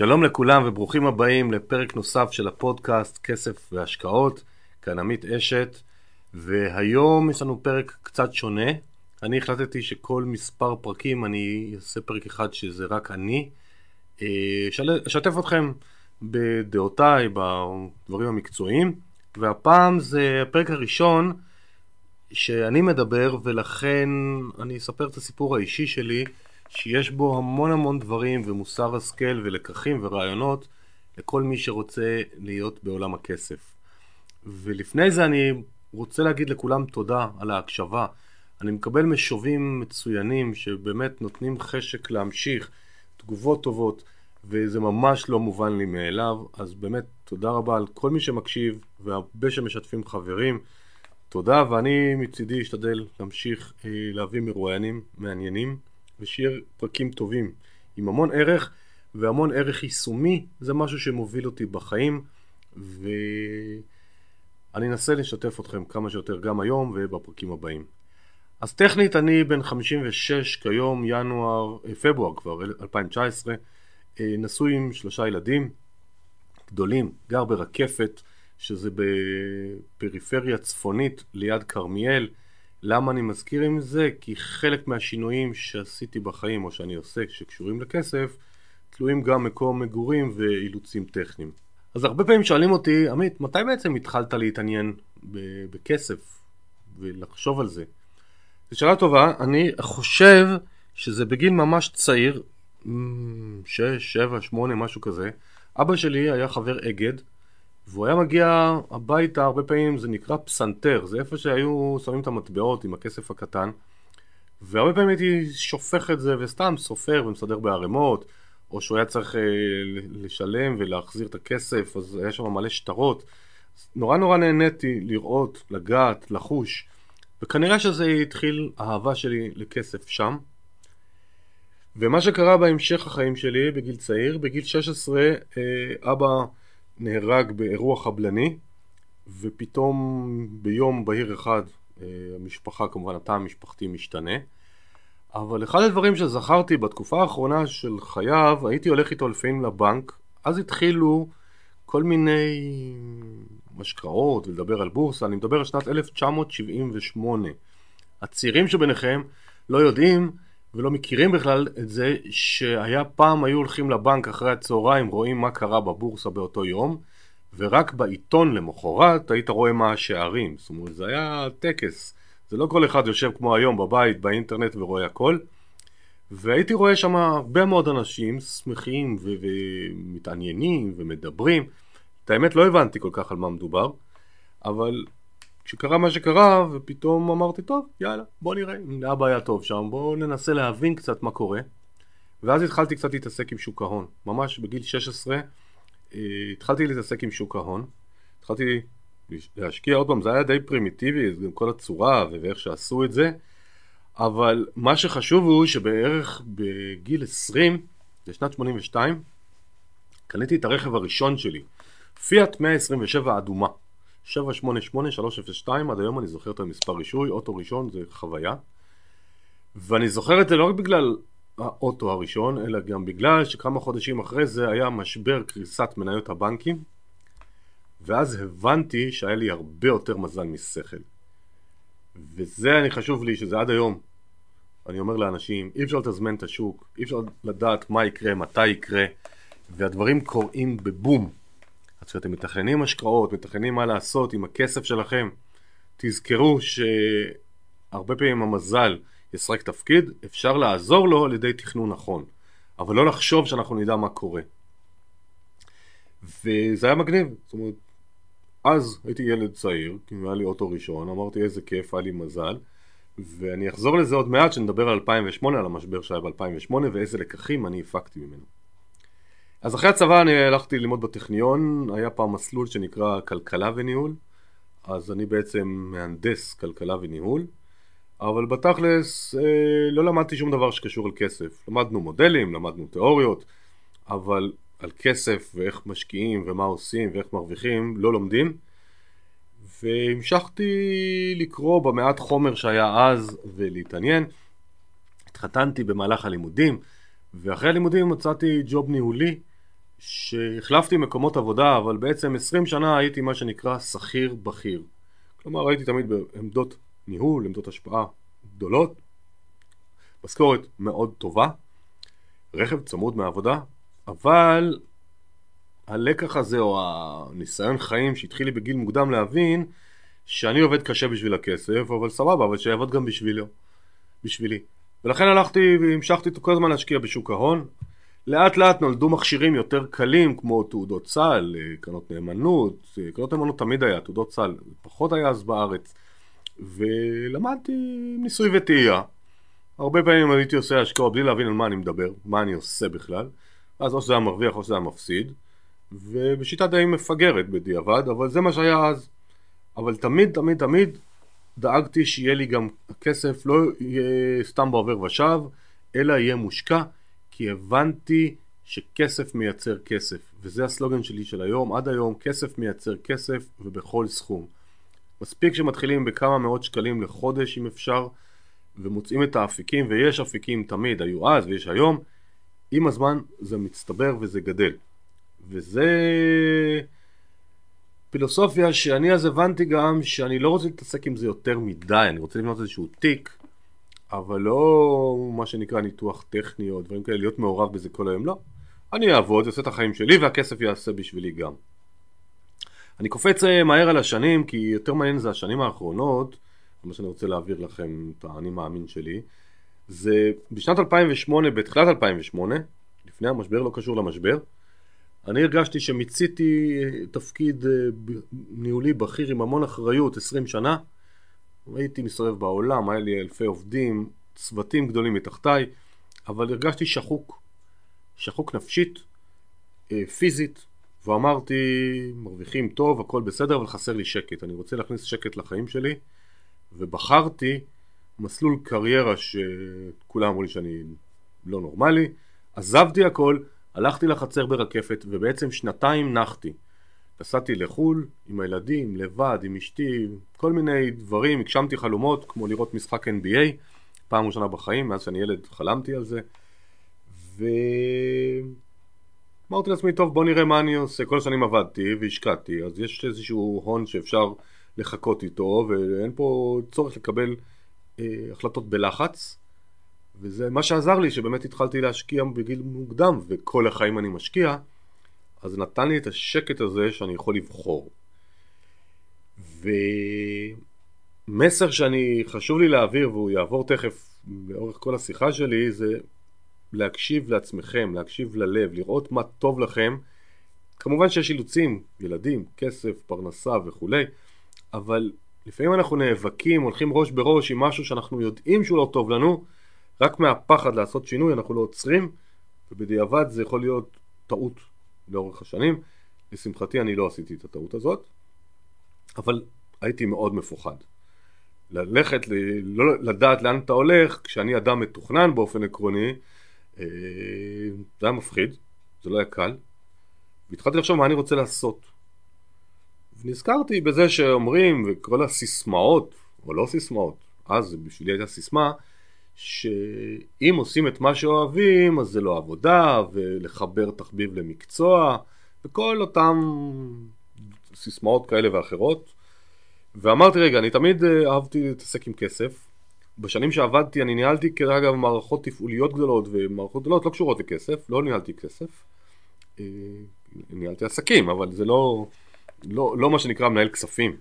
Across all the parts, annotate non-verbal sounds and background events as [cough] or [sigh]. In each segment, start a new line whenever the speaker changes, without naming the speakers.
שלום לכולם וברוכים הבאים לפרק נוסף של הפודקאסט כסף והשקעות, כאן עמית אשת, והיום יש לנו פרק קצת שונה. אני החלטתי שכל מספר פרקים אני אעשה פרק אחד שזה רק אני. אה, אשתף אתכם בדעותיי, בדברים המקצועיים, והפעם זה הפרק הראשון שאני מדבר ולכן אני אספר את הסיפור האישי שלי. שיש בו המון המון דברים ומוסר השכל ולקחים ורעיונות לכל מי שרוצה להיות בעולם הכסף. ולפני זה אני רוצה להגיד לכולם תודה על ההקשבה. אני מקבל משובים מצוינים שבאמת נותנים חשק להמשיך, תגובות טובות, וזה ממש לא מובן לי מאליו, אז באמת תודה רבה על כל מי שמקשיב והרבה שמשתפים חברים. תודה, ואני מצידי אשתדל להמשיך אה, להביא מרואיינים מעניינים. ושיהיה פרקים טובים עם המון ערך והמון ערך יישומי זה משהו שמוביל אותי בחיים ואני אנסה לשתף אתכם כמה שיותר גם היום ובפרקים הבאים. אז טכנית אני בן 56 כיום ינואר, אה, פברואר כבר 2019 אה, נשוי עם שלושה ילדים גדולים, גר ברקפת שזה בפריפריה צפונית ליד כרמיאל למה אני מזכיר עם זה? כי חלק מהשינויים שעשיתי בחיים או שאני עושה שקשורים לכסף תלויים גם מקום מגורים ואילוצים טכניים. אז הרבה פעמים שואלים אותי, עמית, מתי בעצם התחלת להתעניין בכסף ולחשוב על זה? זו שאלה טובה, אני חושב שזה בגיל ממש צעיר, 6, 7, 8, משהו כזה. אבא שלי היה חבר אגד והוא היה מגיע הביתה, הרבה פעמים זה נקרא פסנתר, זה איפה שהיו שמים את המטבעות עם הכסף הקטן והרבה פעמים הייתי שופך את זה וסתם סופר ומסדר בערימות או שהוא היה צריך אה, לשלם ולהחזיר את הכסף אז היה שם מלא שטרות. נורא נורא נהניתי לראות, לגעת, לחוש וכנראה שזה התחיל האהבה שלי לכסף שם. ומה שקרה בהמשך החיים שלי בגיל צעיר, בגיל 16 אה, אבא נהרג באירוע חבלני ופתאום ביום בהיר אחד אה, המשפחה כמובן התא המשפחתי משתנה. אבל אחד הדברים שזכרתי בתקופה האחרונה של חייו הייתי הולך איתו לפעמים לבנק אז התחילו כל מיני משקאות ולדבר על בורסה. אני מדבר על שנת 1978 הצעירים שביניכם לא יודעים ולא מכירים בכלל את זה שהיה פעם היו הולכים לבנק אחרי הצהריים רואים מה קרה בבורסה באותו יום ורק בעיתון למחרת היית רואה מה השערים. זאת אומרת זה היה טקס. זה לא כל אחד יושב כמו היום בבית באינטרנט ורואה הכל. והייתי רואה שם הרבה מאוד אנשים שמחים ו- ומתעניינים ומדברים. את האמת לא הבנתי כל כך על מה מדובר אבל כשקרה מה שקרה ופתאום אמרתי טוב יאללה בוא נראה. אם לאבא היה טוב שם בוא ננסה להבין קצת מה קורה. ואז התחלתי קצת להתעסק עם שוק ההון. ממש בגיל 16 אה, התחלתי להתעסק עם שוק ההון. התחלתי להשקיע עוד פעם זה היה די פרימיטיבי גם כל הצורה ואיך שעשו את זה. אבל מה שחשוב הוא שבערך בגיל 20 לשנת 82 קניתי את הרכב הראשון שלי פיאט 127 אדומה 788-302, עד היום אני זוכר את המספר רישוי, אוטו ראשון זה חוויה. ואני זוכר את זה לא רק בגלל האוטו הראשון, אלא גם בגלל שכמה חודשים אחרי זה היה משבר קריסת מניות הבנקים, ואז הבנתי שהיה לי הרבה יותר מזל משכל. וזה אני חשוב לי שזה עד היום. אני אומר לאנשים, אי אפשר לתזמן את השוק, אי אפשר לדעת מה יקרה, מתי יקרה, והדברים קורים בבום. אז כשאתם מתכננים השקעות, מתכננים מה לעשות עם הכסף שלכם, תזכרו שהרבה פעמים המזל ישחק תפקיד, אפשר לעזור לו על ידי תכנון נכון, אבל לא לחשוב שאנחנו נדע מה קורה. וזה היה מגניב, זאת אומרת, אז הייתי ילד צעיר, כי היה לי אוטו ראשון, אמרתי איזה כיף, היה לי מזל, ואני אחזור לזה עוד מעט, שנדבר על 2008, על המשבר שהיה ב-2008 ואיזה לקחים אני הפקתי ממנו. אז אחרי הצבא אני הלכתי ללמוד בטכניון, היה פעם מסלול שנקרא כלכלה וניהול, אז אני בעצם מהנדס כלכלה וניהול, אבל בתכלס אה, לא למדתי שום דבר שקשור על כסף. למדנו מודלים, למדנו תיאוריות, אבל על כסף ואיך משקיעים ומה עושים ואיך מרוויחים לא לומדים. והמשכתי לקרוא במעט חומר שהיה אז ולהתעניין. התחתנתי במהלך הלימודים, ואחרי הלימודים מצאתי ג'וב ניהולי שהחלפתי מקומות עבודה, אבל בעצם 20 שנה הייתי מה שנקרא שכיר בכיר. כלומר הייתי תמיד בעמדות ניהול, עמדות השפעה גדולות, משכורת מאוד טובה, רכב צמוד מהעבודה, אבל הלקח הזה או הניסיון חיים שהתחיל לי בגיל מוקדם להבין שאני עובד קשה בשביל הכסף, אבל סבבה, אבל שיעבוד גם בשבילו, בשבילי. ולכן הלכתי והמשכתי כל הזמן להשקיע בשוק ההון. לאט לאט נולדו מכשירים יותר קלים כמו תעודות סל, קרנות נאמנות, קרנות נאמנות תמיד היה, תעודות סל פחות היה אז בארץ. ולמדתי ניסוי וטעייה. הרבה פעמים הייתי עושה השקעות בלי להבין על מה אני מדבר, מה אני עושה בכלל. אז או שזה היה מרוויח או שזה היה מפסיד. ובשיטה די מפגרת בדיעבד, אבל זה מה שהיה אז. אבל תמיד תמיד תמיד דאגתי שיהיה לי גם הכסף לא יהיה סתם בעובר ושב, אלא יהיה מושקע, כי הבנתי שכסף מייצר כסף, וזה הסלוגן שלי של היום, עד היום כסף מייצר כסף ובכל סכום. מספיק שמתחילים בכמה מאות שקלים לחודש אם אפשר, ומוצאים את האפיקים, ויש אפיקים תמיד, היו אז ויש היום, עם הזמן זה מצטבר וזה גדל. וזה פילוסופיה שאני אז הבנתי גם שאני לא רוצה להתעסק עם זה יותר מדי, אני רוצה לבנות איזשהו תיק, אבל לא מה שנקרא ניתוח טכני או דברים כאלה, להיות מעורב בזה כל היום, לא. אני אעבוד, אעשה את החיים שלי והכסף יעשה בשבילי גם. אני קופץ אה, מהר על השנים, כי יותר מעניין זה השנים האחרונות, מה שאני רוצה להעביר לכם את האני מאמין שלי, זה בשנת 2008, בתחילת 2008, לפני המשבר, לא קשור למשבר, אני הרגשתי שמיציתי אה, תפקיד אה, ניהולי בכיר עם המון אחריות 20 שנה. הייתי מסתובב בעולם, היה לי אלפי עובדים, צוותים גדולים מתחתיי, אבל הרגשתי שחוק, שחוק נפשית, פיזית, ואמרתי, מרוויחים טוב, הכל בסדר, אבל חסר לי שקט. אני רוצה להכניס שקט לחיים שלי, ובחרתי מסלול קריירה שכולם אמרו לי שאני לא נורמלי. עזבתי הכל, הלכתי לחצר ברקפת, ובעצם שנתיים נחתי. נסעתי לחו"ל עם הילדים, לבד, עם אשתי, כל מיני דברים, הגשמתי חלומות, כמו לראות משחק NBA, פעם ראשונה בחיים, מאז שאני ילד חלמתי על זה. ו... אמרתי לעצמי, טוב בוא נראה מה אני עושה, כל השנים עבדתי והשקעתי, אז יש איזשהו הון שאפשר לחכות איתו ואין פה צורך לקבל אה, החלטות בלחץ. וזה מה שעזר לי שבאמת התחלתי להשקיע בגיל מוקדם וכל החיים אני משקיע אז נתן לי את השקט הזה שאני יכול לבחור ומסר שאני חשוב לי להעביר והוא יעבור תכף לאורך כל השיחה שלי זה להקשיב לעצמכם, להקשיב ללב, לראות מה טוב לכם. כמובן שיש אילוצים, ילדים, כסף, פרנסה וכולי, אבל לפעמים אנחנו נאבקים, הולכים ראש בראש עם משהו שאנחנו יודעים שהוא לא טוב לנו, רק מהפחד לעשות שינוי אנחנו לא עוצרים, ובדיעבד זה יכול להיות טעות לאורך השנים. לשמחתי אני לא עשיתי את הטעות הזאת, אבל הייתי מאוד מפוחד. ללכת, לא לדעת לאן אתה הולך, כשאני אדם מתוכנן באופן עקרוני, אה, זה היה מפחיד, זה לא היה קל, והתחלתי לחשוב מה אני רוצה לעשות. ונזכרתי בזה שאומרים, וכל הסיסמאות, או לא סיסמאות, אז בשבילי הייתה סיסמה, שאם עושים את מה שאוהבים, אז זה לא עבודה, ולחבר תחביב למקצוע, וכל אותם סיסמאות כאלה ואחרות. ואמרתי, רגע, אני תמיד אה, אהבתי להתעסק עם כסף, בשנים שעבדתי אני ניהלתי כדרך אגב מערכות תפעוליות גדולות ומערכות גדולות לא קשורות לכסף, לא ניהלתי כסף, אה, ניהלתי עסקים אבל זה לא, לא, לא מה שנקרא מנהל כספים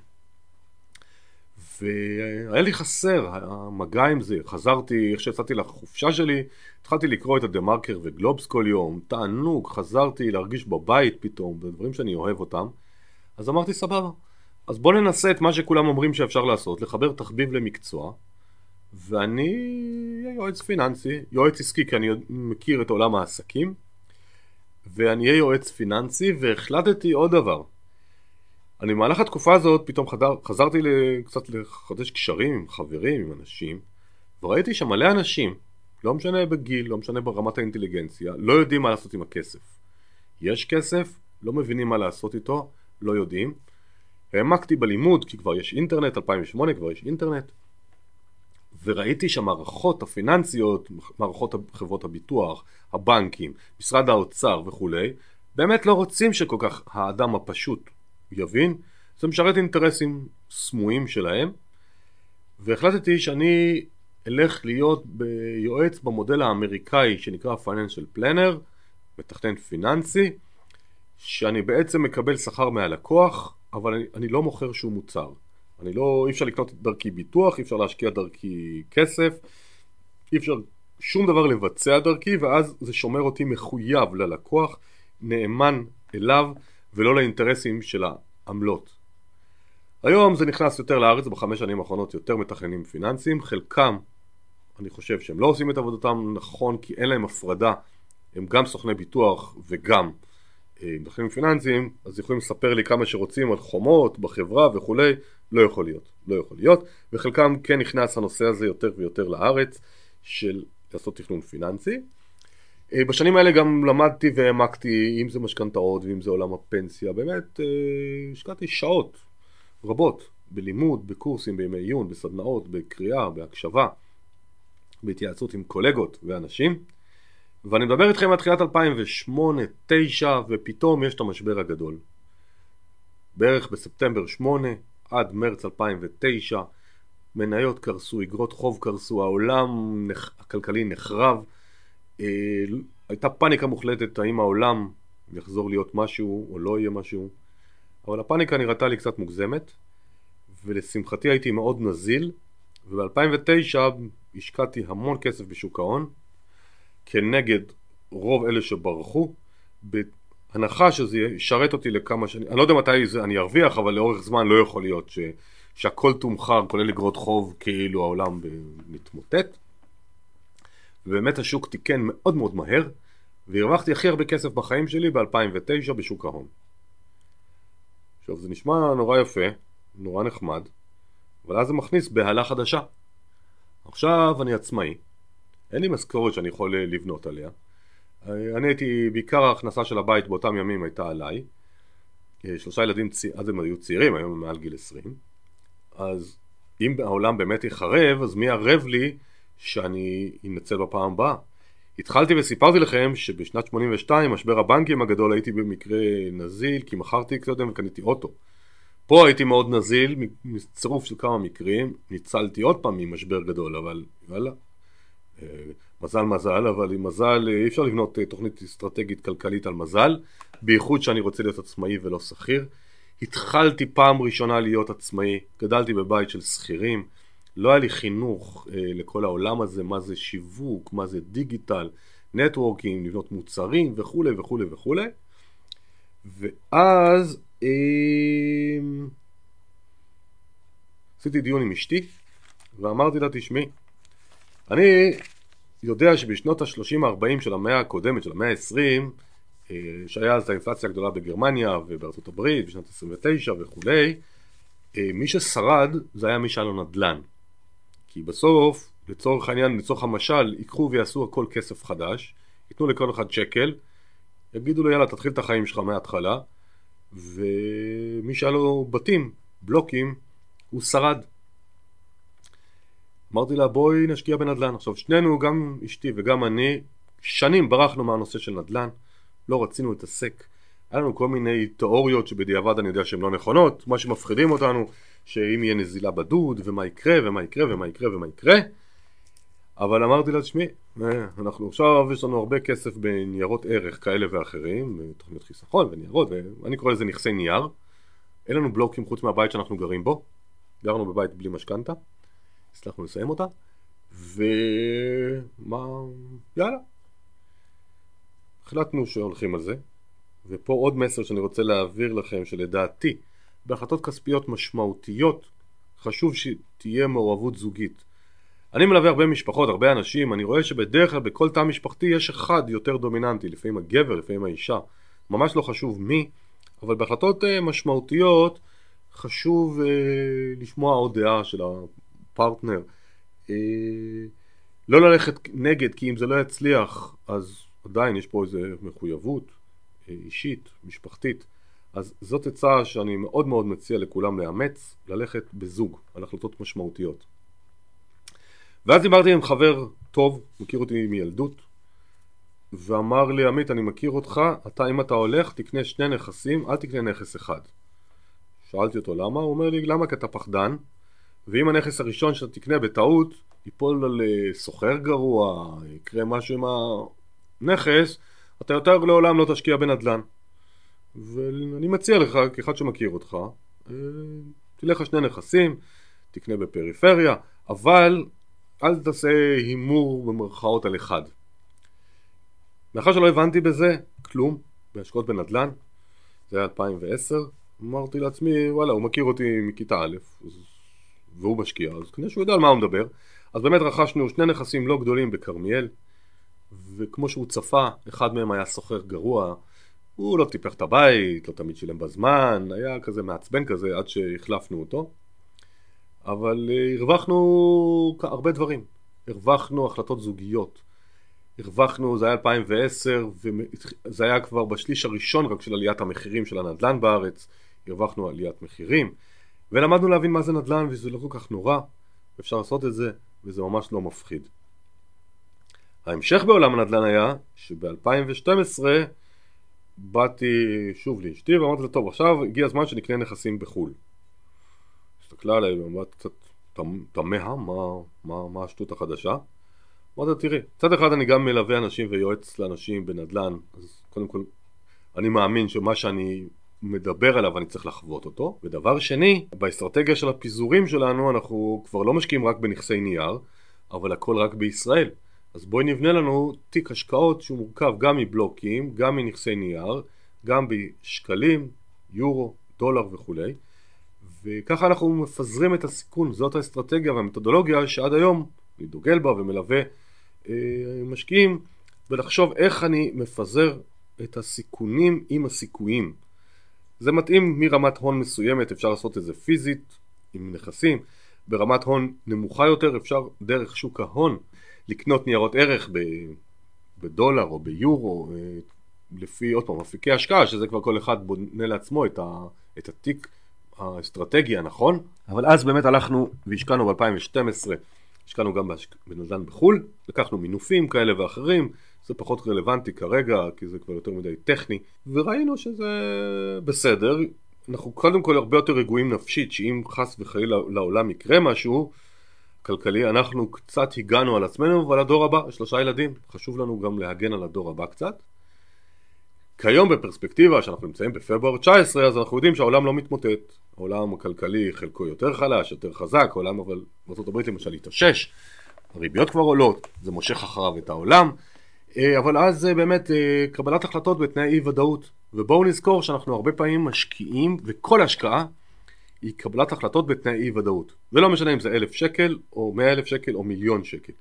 והיה לי חסר המגע עם זה, חזרתי, איך שיצאתי לחופשה שלי, התחלתי לקרוא את הדה מרקר וגלובס כל יום, תענוג, חזרתי להרגיש בבית פתאום, בדברים שאני אוהב אותם, אז אמרתי סבבה, אז בוא ננסה את מה שכולם אומרים שאפשר לעשות, לחבר תחביב למקצוע. ואני יועץ פיננסי, יועץ עסקי כי אני מכיר את עולם העסקים. ואני אהיה יועץ פיננסי והחלטתי עוד דבר אני במהלך התקופה הזאת פתאום חדר, חזרתי קצת לחדש קשרים עם חברים, עם אנשים וראיתי שמלא אנשים, לא משנה בגיל, לא משנה ברמת האינטליגנציה, לא יודעים מה לעשות עם הכסף. יש כסף, לא מבינים מה לעשות איתו, לא יודעים. העמקתי בלימוד כי כבר יש אינטרנט, 2008 כבר יש אינטרנט וראיתי שהמערכות הפיננסיות, מערכות חברות הביטוח, הבנקים, משרד האוצר וכולי, באמת לא רוצים שכל כך האדם הפשוט יבין, זה משרת אינטרסים סמויים שלהם, והחלטתי שאני אלך להיות יועץ במודל האמריקאי שנקרא Financial Planner, מתכנן פיננסי, שאני בעצם מקבל שכר מהלקוח, אבל אני, אני לא מוכר שום מוצר. אני לא, אי אפשר לקנות דרכי ביטוח, אי אפשר להשקיע דרכי כסף, אי אפשר שום דבר לבצע דרכי, ואז זה שומר אותי מחויב ללקוח, נאמן אליו, ולא לאינטרסים של העמלות. היום זה נכנס יותר לארץ, בחמש שנים האחרונות יותר מתכננים פיננסיים, חלקם אני חושב שהם לא עושים את עבודתם נכון כי אין להם הפרדה, הם גם סוכני ביטוח וגם אה, מתכננים פיננסיים, אז יכולים לספר לי כמה שרוצים על חומות בחברה וכולי, לא יכול להיות, לא יכול להיות, וחלקם כן נכנס הנושא הזה יותר ויותר לארץ של לעשות תכנון פיננסי. אה, בשנים האלה גם למדתי והעמקתי, אם זה משכנתאות ואם זה עולם הפנסיה, באמת אה, השקעתי שעות רבות בלימוד, בקורסים, בימי עיון, בסדנאות, בקריאה, בהקשבה, בהתייעצות עם קולגות ואנשים. ואני מדבר איתכם על תחילת 2008-2009 ופתאום יש את המשבר הגדול. בערך בספטמבר 8 עד מרץ 2009 מניות קרסו, אגרות חוב קרסו, העולם הכלכלי נחרב הייתה פאניקה מוחלטת האם העולם יחזור להיות משהו או לא יהיה משהו אבל הפאניקה נראתה לי קצת מוגזמת ולשמחתי הייתי מאוד נזיל וב-2009 השקעתי המון כסף בשוק ההון כנגד רוב אלה שברחו בהנחה שזה ישרת אותי לכמה שנים אני לא יודע מתי זה, אני ארוויח אבל לאורך זמן לא יכול להיות ש, שהכל תומחר כולל אגרות חוב כאילו העולם מתמוטט ובאמת השוק תיקן מאוד מאוד מהר והרווחתי הכי הרבה כסף בחיים שלי ב-2009 בשוק ההון. עכשיו זה נשמע נורא יפה, נורא נחמד, אבל אז זה מכניס בהלה חדשה. עכשיו אני עצמאי, אין לי משכורת שאני יכול לבנות עליה. אני הייתי, בעיקר ההכנסה של הבית באותם ימים הייתה עליי. שלושה ילדים, אז הם היו צעירים, היום הם מעל גיל 20. אז אם העולם באמת יחרב, אז מי ערב לי שאני אנצל בפעם הבאה. התחלתי וסיפרתי לכם שבשנת 82, משבר הבנקים הגדול, הייתי במקרה נזיל, כי מכרתי קודם וקניתי אוטו. פה הייתי מאוד נזיל, מצירוף של כמה מקרים, ניצלתי עוד פעם ממשבר גדול, אבל וואלה, אה, מזל מזל, אבל עם מזל אי אפשר לבנות אה, תוכנית אסטרטגית כלכלית על מזל, בייחוד שאני רוצה להיות עצמאי ולא שכיר. התחלתי פעם ראשונה להיות עצמאי, גדלתי בבית של שכירים, לא היה לי חינוך אה, לכל העולם הזה, מה זה שיווק, מה זה דיגיטל, נטוורקינג, לבנות מוצרים וכולי וכולי וכולי. ואז אה, עשיתי דיון עם אשתי ואמרתי לה, תשמעי, אני יודע שבשנות ה-30-40 של המאה הקודמת, של המאה ה-20, אה, שהיה אז האינפלציה הגדולה בגרמניה ובארצות הברית בשנת 29 וכולי, אה, מי ששרד זה היה מי שהיה לו נדל"ן. כי בסוף, לצורך העניין, לצורך המשל, ייקחו ויעשו הכל כסף חדש, ייתנו לכל אחד שקל, יגידו לו יאללה תתחיל את החיים שלך מההתחלה, ומי שהיה לו בתים, בלוקים, הוא שרד. אמרתי לה בואי נשקיע בנדל"ן. עכשיו שנינו, גם אשתי וגם אני, שנים ברחנו מהנושא של נדל"ן, לא רצינו להתעסק. היה לנו כל מיני תיאוריות שבדיעבד אני יודע שהן לא נכונות, מה שמפחידים אותנו שאם יהיה נזילה בדוד ומה יקרה ומה יקרה ומה יקרה ומה יקרה. אבל אמרתי לה תשמעי אה, אנחנו עכשיו יש לנו הרבה כסף בניירות ערך כאלה ואחרים תוכניות חיסכון וניירות ואני קורא לזה נכסי נייר. אין לנו בלוקים חוץ מהבית שאנחנו גרים בו. גרנו בבית בלי משכנתה הצלחנו לסיים אותה ומה יאללה. החלטנו שהולכים על זה ופה עוד מסר שאני רוצה להעביר לכם שלדעתי בהחלטות כספיות משמעותיות חשוב שתהיה מעורבות זוגית. אני מלווה הרבה משפחות, הרבה אנשים, אני רואה שבדרך כלל בכל תא משפחתי יש אחד יותר דומיננטי, לפעמים הגבר, לפעמים האישה, ממש לא חשוב מי, אבל בהחלטות אה, משמעותיות חשוב אה, לשמוע עוד דעה של הפרטנר. אה, לא ללכת נגד, כי אם זה לא יצליח, אז עדיין יש פה איזו מחויבות אישית, משפחתית. אז זאת עצה שאני מאוד מאוד מציע לכולם לאמץ, ללכת בזוג על החלטות משמעותיות. ואז דיברתי עם חבר טוב, מכיר אותי מילדות, ואמר לי עמית אני מכיר אותך, אתה אם אתה הולך תקנה שני נכסים, אל תקנה נכס אחד. שאלתי אותו למה, הוא אומר לי למה כי אתה פחדן, ואם הנכס הראשון שאתה תקנה בטעות ייפול על אה, סוחר גרוע, יקרה משהו עם הנכס, אתה יותר לעולם לא תשקיע בנדל"ן. ואני מציע לך, כאחד שמכיר אותך, אה, תלך לשני נכסים, תקנה בפריפריה, אבל אל תעשה הימור במרכאות על אחד. מאחר שלא הבנתי בזה כלום, בהשקעות בנדל"ן, זה היה 2010, אמרתי לעצמי, וואלה, הוא מכיר אותי מכיתה א', והוא משקיע, אז כנראה שהוא יודע על מה הוא מדבר. אז באמת רכשנו שני נכסים לא גדולים בכרמיאל, וכמו שהוא צפה, אחד מהם היה סוחר גרוע, הוא לא טיפח את הבית, לא תמיד שילם בזמן, היה כזה מעצבן כזה עד שהחלפנו אותו. אבל אה, הרווחנו הרבה דברים. הרווחנו החלטות זוגיות. הרווחנו, זה היה 2010, וזה היה כבר בשליש הראשון רק של עליית המחירים של הנדל"ן בארץ. הרווחנו עליית מחירים, ולמדנו להבין מה זה נדל"ן, וזה לא כל כך נורא, אפשר לעשות את זה, וזה ממש לא מפחיד. ההמשך בעולם הנדל"ן היה שב-2012 באתי שוב לאשתי ואמרתי לה טוב עכשיו הגיע הזמן שנקנה נכסים בחו"ל. הסתכלה עליי ואמרת קצת תמה מה, מה, מה השטות החדשה? אמרתי לה תראי מצד אחד אני גם מלווה אנשים ויועץ לאנשים בנדל"ן אז קודם כל אני מאמין שמה שאני מדבר עליו אני צריך לחוות אותו. ודבר שני באסטרטגיה של הפיזורים שלנו אנחנו כבר לא משקיעים רק בנכסי נייר אבל הכל רק בישראל אז בואי נבנה לנו תיק השקעות שהוא מורכב גם מבלוקים, גם מנכסי נייר, גם בשקלים, יורו, דולר וכולי. וככה אנחנו מפזרים את הסיכון, זאת האסטרטגיה והמתודולוגיה שעד היום אני דוגל בה ומלווה אה, משקיעים ולחשוב איך אני מפזר את הסיכונים עם הסיכויים. זה מתאים מרמת הון מסוימת, אפשר לעשות את זה פיזית עם נכסים. ברמת הון נמוכה יותר אפשר דרך שוק ההון לקנות ניירות ערך בדולר או ביורו אה, לפי עוד פעם אפיקי השקעה שזה כבר כל אחד בונה לעצמו את, ה, את התיק האסטרטגי הנכון. אבל אז באמת הלכנו והשקענו ב-2012 השקענו גם בנדל"ן בחו"ל לקחנו מינופים כאלה ואחרים. זה פחות רלוונטי כרגע כי זה כבר יותר מדי טכני. וראינו שזה בסדר. אנחנו קודם כל הרבה יותר רגועים נפשית שאם חס וחלילה לעולם יקרה משהו כלכלי, אנחנו קצת הגענו על עצמנו ועל הדור הבא, שלושה ילדים, חשוב לנו גם להגן על הדור הבא קצת. כיום בפרספקטיבה שאנחנו נמצאים בפברואר 19 אז אנחנו יודעים שהעולם לא מתמוטט, העולם הכלכלי חלקו יותר חלש, יותר חזק, העולם אבל בארה"ב למשל התאושש, הריביות כבר עולות, זה מושך אחריו את העולם, אה, אבל אז זה באמת אה, קבלת החלטות בתנאי אי ודאות, ובואו נזכור שאנחנו הרבה פעמים משקיעים וכל השקעה היא קבלת החלטות בתנאי אי ודאות. ולא משנה אם זה אלף שקל או מאה אלף שקל או מיליון שקל.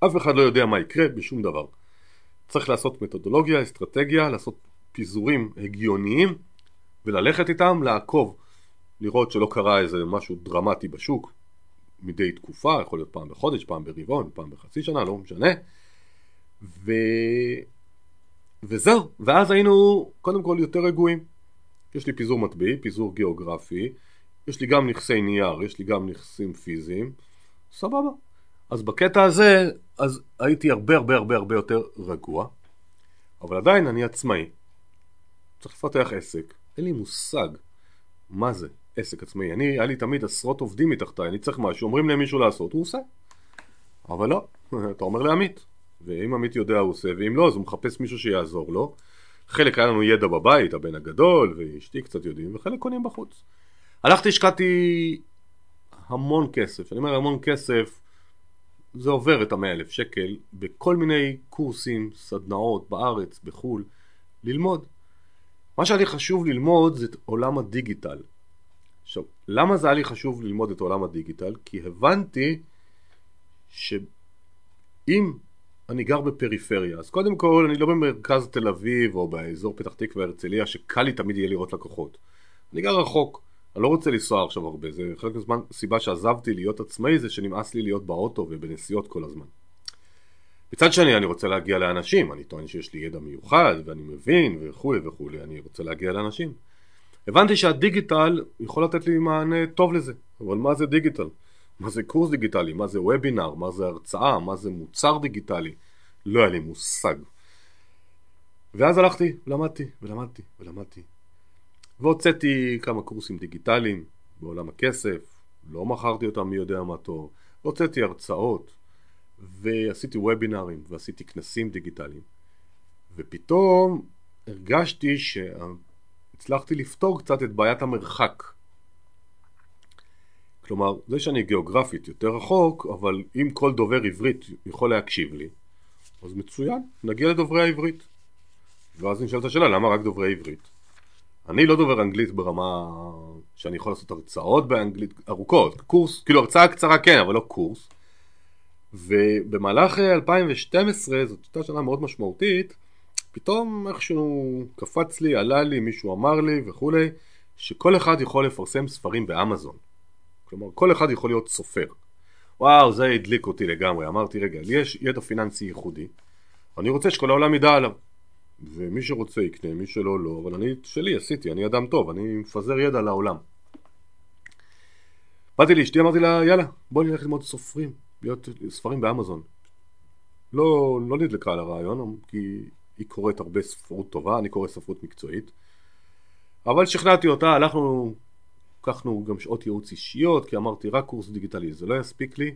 אף אחד לא יודע מה יקרה בשום דבר. צריך לעשות מתודולוגיה, אסטרטגיה, לעשות פיזורים הגיוניים וללכת איתם, לעקוב לראות שלא קרה איזה משהו דרמטי בשוק מדי תקופה, יכול להיות פעם בחודש, פעם ברבעון, פעם בחצי שנה, לא משנה. ו... וזהו, ואז היינו קודם כל יותר רגועים. יש לי פיזור מטבעי, פיזור גיאוגרפי יש לי גם נכסי נייר, יש לי גם נכסים פיזיים, סבבה. אז בקטע הזה, אז הייתי הרבה הרבה הרבה הרבה יותר רגוע, אבל עדיין אני עצמאי. צריך לפתח עסק, אין לי מושג מה זה עסק עצמאי. אני, היה לי תמיד עשרות עובדים מתחתיי, אני צריך משהו, אומרים להם מישהו לעשות, הוא עושה. אבל לא, [laughs] אתה אומר לעמית, ואם עמית יודע הוא עושה, ואם לא אז הוא מחפש מישהו שיעזור לו. חלק היה לנו ידע בבית, הבן הגדול, ואשתי קצת יודעים, וחלק קונים בחוץ. הלכתי, השקעתי המון כסף, אני אומר המון כסף, זה עובר את המאה אלף שקל, בכל מיני קורסים, סדנאות בארץ, בחו"ל, ללמוד. מה שהיה לי חשוב ללמוד זה את עולם הדיגיטל. עכשיו, למה זה היה לי חשוב ללמוד את עולם הדיגיטל? כי הבנתי שאם אני גר בפריפריה, אז קודם כל אני לא במרכז תל אביב או באזור פתח תקווה הרצליה שקל לי תמיד יהיה לראות לקוחות. אני גר רחוק, אני לא רוצה לנסוע עכשיו הרבה, זה חלק מהזמן, סיבה שעזבתי להיות עצמאי זה שנמאס לי להיות באוטו ובנסיעות כל הזמן. מצד שני אני רוצה להגיע לאנשים, אני טוען שיש לי ידע מיוחד ואני מבין וכולי וכולי, אני רוצה להגיע לאנשים. הבנתי שהדיגיטל יכול לתת לי מענה טוב לזה, אבל מה זה דיגיטל? מה זה קורס דיגיטלי? מה זה וובינר? מה זה הרצאה? מה זה מוצר דיגיטלי? לא היה לי מושג. ואז הלכתי, למדתי, ולמדתי, ולמדתי. והוצאתי כמה קורסים דיגיטליים בעולם הכסף, לא מכרתי אותם מי יודע מה טוב, הוצאתי הרצאות, ועשיתי וובינרים, ועשיתי כנסים דיגיטליים, ופתאום הרגשתי שהצלחתי לפתור קצת את בעיית המרחק. כלומר, זה שאני גיאוגרפית יותר רחוק, אבל אם כל דובר עברית יכול להקשיב לי, אז מצוין, נגיע לדוברי העברית. ואז נשאלת השאלה, למה רק דוברי עברית? אני לא דובר אנגלית ברמה שאני יכול לעשות הרצאות באנגלית ארוכות, קורס, כאילו הרצאה קצרה כן, אבל לא קורס. ובמהלך 2012, זאת הייתה שנה מאוד משמעותית, פתאום איכשהו קפץ לי, עלה לי, מישהו אמר לי וכולי, שכל אחד יכול לפרסם ספרים באמזון. כלומר, כל אחד יכול להיות סופר. וואו, זה הדליק אותי לגמרי. אמרתי, רגע, לי יש ידע פיננסי ייחודי, אני רוצה שכל העולם ידע עליו. ומי שרוצה יקנה, מי שלא לא, אבל אני שלי עשיתי, אני אדם טוב, אני מפזר ידע לעולם. באתי לאשתי, אמרתי לה, יאללה, בואי נלך ללמוד סופרים, להיות ספרים באמזון. לא, לא נדלקה על הרעיון, כי היא קוראת הרבה ספרות טובה, אני קורא ספרות מקצועית. אבל שכנעתי אותה, הלכנו, לקחנו גם שעות ייעוץ אישיות, כי אמרתי רק קורס דיגיטלי, זה לא יספיק לי.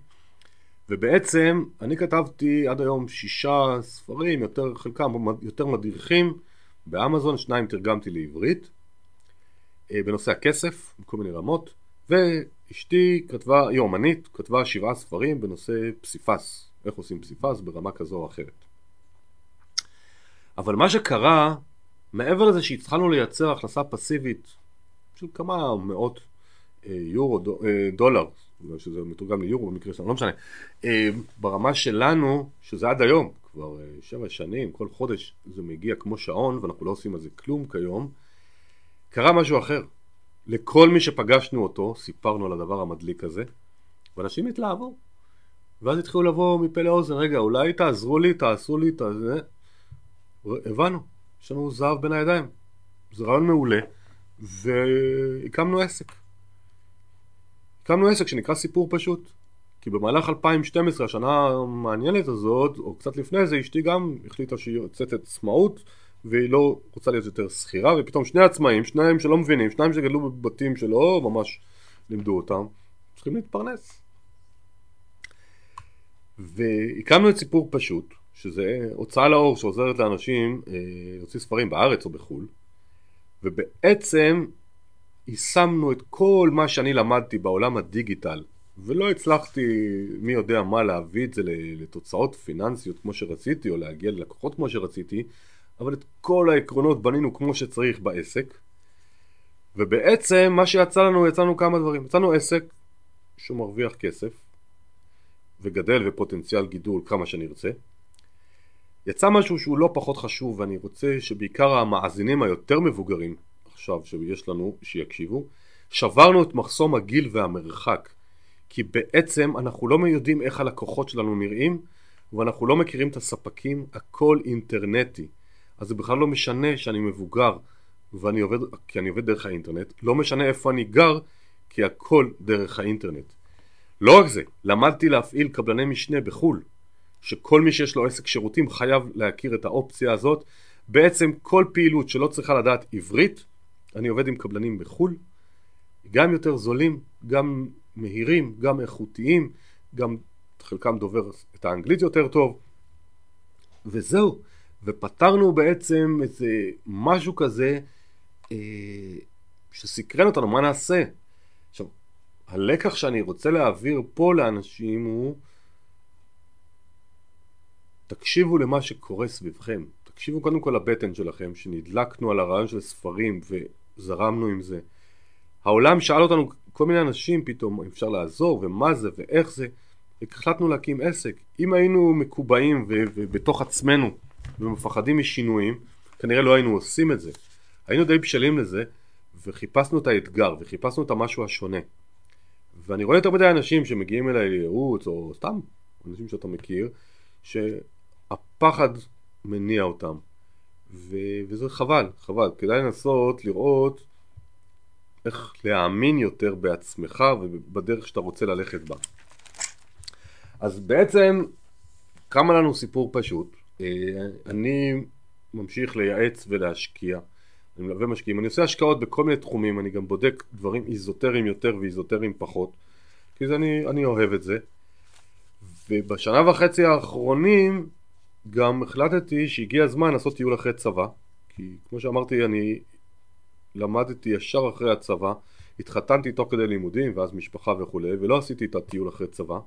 ובעצם אני כתבתי עד היום שישה ספרים, יותר, חלקם יותר מדריכים באמזון, שניים תרגמתי לעברית אה, בנושא הכסף, בכל מיני רמות, ואשתי כתבה, היא אומנית, כתבה שבעה ספרים בנושא פסיפס, איך עושים פסיפס ברמה כזו או אחרת. אבל מה שקרה, מעבר לזה שהתחלנו לייצר הכנסה פסיבית של כמה מאות יורו, אה, דולר, בגלל שזה מתורגם ליורו במקרה שלנו, לא משנה. אה, ברמה שלנו, שזה עד היום, כבר אה, שבע שנים, כל חודש זה מגיע כמו שעון, ואנחנו לא עושים על זה כלום כיום, קרה משהו אחר. לכל מי שפגשנו אותו, סיפרנו על הדבר המדליק הזה, ואנשים התלהבו. ואז התחילו לבוא מפה לאוזן, רגע, אולי תעזרו לי, תעשו לי, תעזרו... הבנו, יש לנו זהב בין הידיים. זה רעיון מעולה, והקמנו עסק. הקמנו עסק שנקרא סיפור פשוט. כי במהלך 2012, השנה המעניינת הזאת, או קצת לפני זה, אשתי גם החליטה שהיא יוצאת עצמאות והיא לא רוצה להיות יותר שכירה, ופתאום שני עצמאים, שניים שלא מבינים, שניים שגדלו בבתים שלא ממש לימדו אותם, צריכים להתפרנס. והקמנו את סיפור פשוט, שזה הוצאה לאור שעוזרת לאנשים אה, להוציא ספרים בארץ או בחו"ל, ובעצם יישמנו את כל מה שאני למדתי בעולם הדיגיטל ולא הצלחתי מי יודע מה להביא את זה לתוצאות פיננסיות כמו שרציתי או להגיע ללקוחות כמו שרציתי אבל את כל העקרונות בנינו כמו שצריך בעסק. ובעצם מה שיצא לנו יצאנו כמה דברים. יצאנו עסק שהוא מרוויח כסף וגדל ופוטנציאל גידול כמה שנרצה יצא משהו שהוא לא פחות חשוב ואני רוצה שבעיקר המאזינים היותר מבוגרים עכשיו שיש לנו שיקשיבו. שברנו את מחסום הגיל והמרחק כי בעצם אנחנו לא יודעים איך הלקוחות שלנו נראים ואנחנו לא מכירים את הספקים הכל אינטרנטי. אז זה בכלל לא משנה שאני מבוגר ואני עובד כי אני עובד דרך האינטרנט לא משנה איפה אני גר כי הכל דרך האינטרנט. לא רק זה למדתי להפעיל קבלני משנה בחו"ל שכל מי שיש לו עסק שירותים חייב להכיר את האופציה הזאת. בעצם כל פעילות שלא צריכה לדעת עברית אני עובד עם קבלנים בחו"ל, גם יותר זולים, גם מהירים, גם איכותיים, גם חלקם דובר את האנגלית יותר טוב, וזהו, ופתרנו בעצם איזה משהו כזה אה, שסקרן אותנו, מה נעשה? עכשיו, הלקח שאני רוצה להעביר פה לאנשים הוא תקשיבו למה שקורה סביבכם, תקשיבו קודם כל לבטן שלכם, שנדלקנו על הרעיון של ספרים ו... זרמנו עם זה. העולם שאל אותנו, כל מיני אנשים פתאום, אפשר לעזור, ומה זה, ואיך זה, החלטנו להקים עסק. אם היינו מקובעים ובתוך עצמנו ומפחדים משינויים, כנראה לא היינו עושים את זה. היינו די בשלים לזה, וחיפשנו את האתגר, וחיפשנו את המשהו השונה. ואני רואה יותר מדי אנשים שמגיעים אליי לייעוץ, או סתם אנשים שאתה מכיר, שהפחד מניע אותם. ו... וזה חבל, חבל. כדאי לנסות לראות איך להאמין יותר בעצמך ובדרך שאתה רוצה ללכת בה. אז בעצם קם לנו סיפור פשוט. אה, אני ממשיך לייעץ ולהשקיע. אני מלווה משקיעים. אני עושה השקעות בכל מיני תחומים, אני גם בודק דברים איזוטריים יותר ואיזוטריים פחות. כי זה אני, אני אוהב את זה. ובשנה וחצי האחרונים גם החלטתי שהגיע הזמן לעשות טיול אחרי צבא. כי כמו שאמרתי, אני למדתי ישר אחרי הצבא, התחתנתי תוך כדי לימודים ואז משפחה וכולי, ולא עשיתי את הטיול אחרי צבא.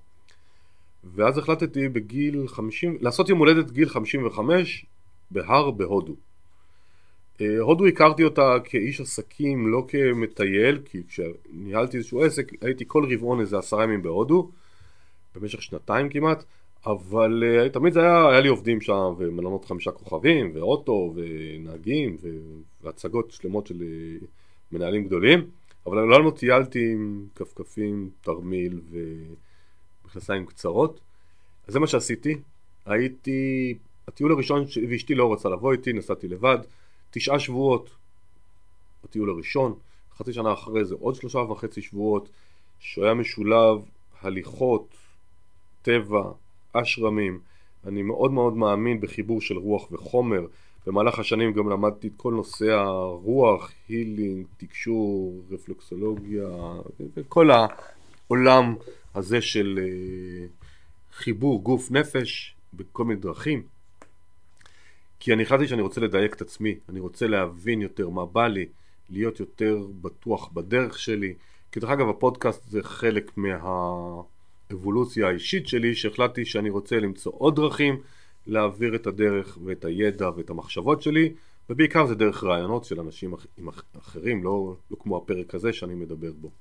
ואז החלטתי בגיל 50, לעשות יום הולדת גיל 55 בהר בהודו. אה, הודו הכרתי אותה כאיש עסקים, לא כמטייל, כי כשניהלתי איזשהו עסק הייתי כל רבעון איזה עשרה ימים בהודו, במשך שנתיים כמעט, אבל uh, תמיד זה היה, היה לי עובדים שם, ומלונות חמישה כוכבים, ואוטו, ונהגים, והצגות שלמות של uh, מנהלים גדולים, אבל אני לא טיילתי עם כפכפים, תרמיל ומכנסיים קצרות. אז זה מה שעשיתי, הייתי, הטיול הראשון, ואשתי לא רצה לבוא איתי, נסעתי לבד, תשעה שבועות, הטיול הראשון, חצי שנה אחרי זה עוד שלושה וחצי שבועות, שהוא היה משולב הליכות, טבע, אשרמים. אני מאוד מאוד מאמין בחיבור של רוח וחומר. במהלך השנים גם למדתי את כל נושא הרוח, הילינג, תקשור, רפלקסולוגיה, כל העולם הזה של אה, חיבור גוף נפש בכל מיני דרכים. כי אני החלטתי שאני רוצה לדייק את עצמי, אני רוצה להבין יותר מה בא לי, להיות יותר בטוח בדרך שלי. כי דרך אגב הפודקאסט זה חלק מהאבולוציה האישית שלי, שהחלטתי שאני רוצה למצוא עוד דרכים להעביר את הדרך ואת הידע ואת המחשבות שלי, ובעיקר זה דרך רעיונות של אנשים אחרים, לא, לא כמו הפרק הזה שאני מדבר בו.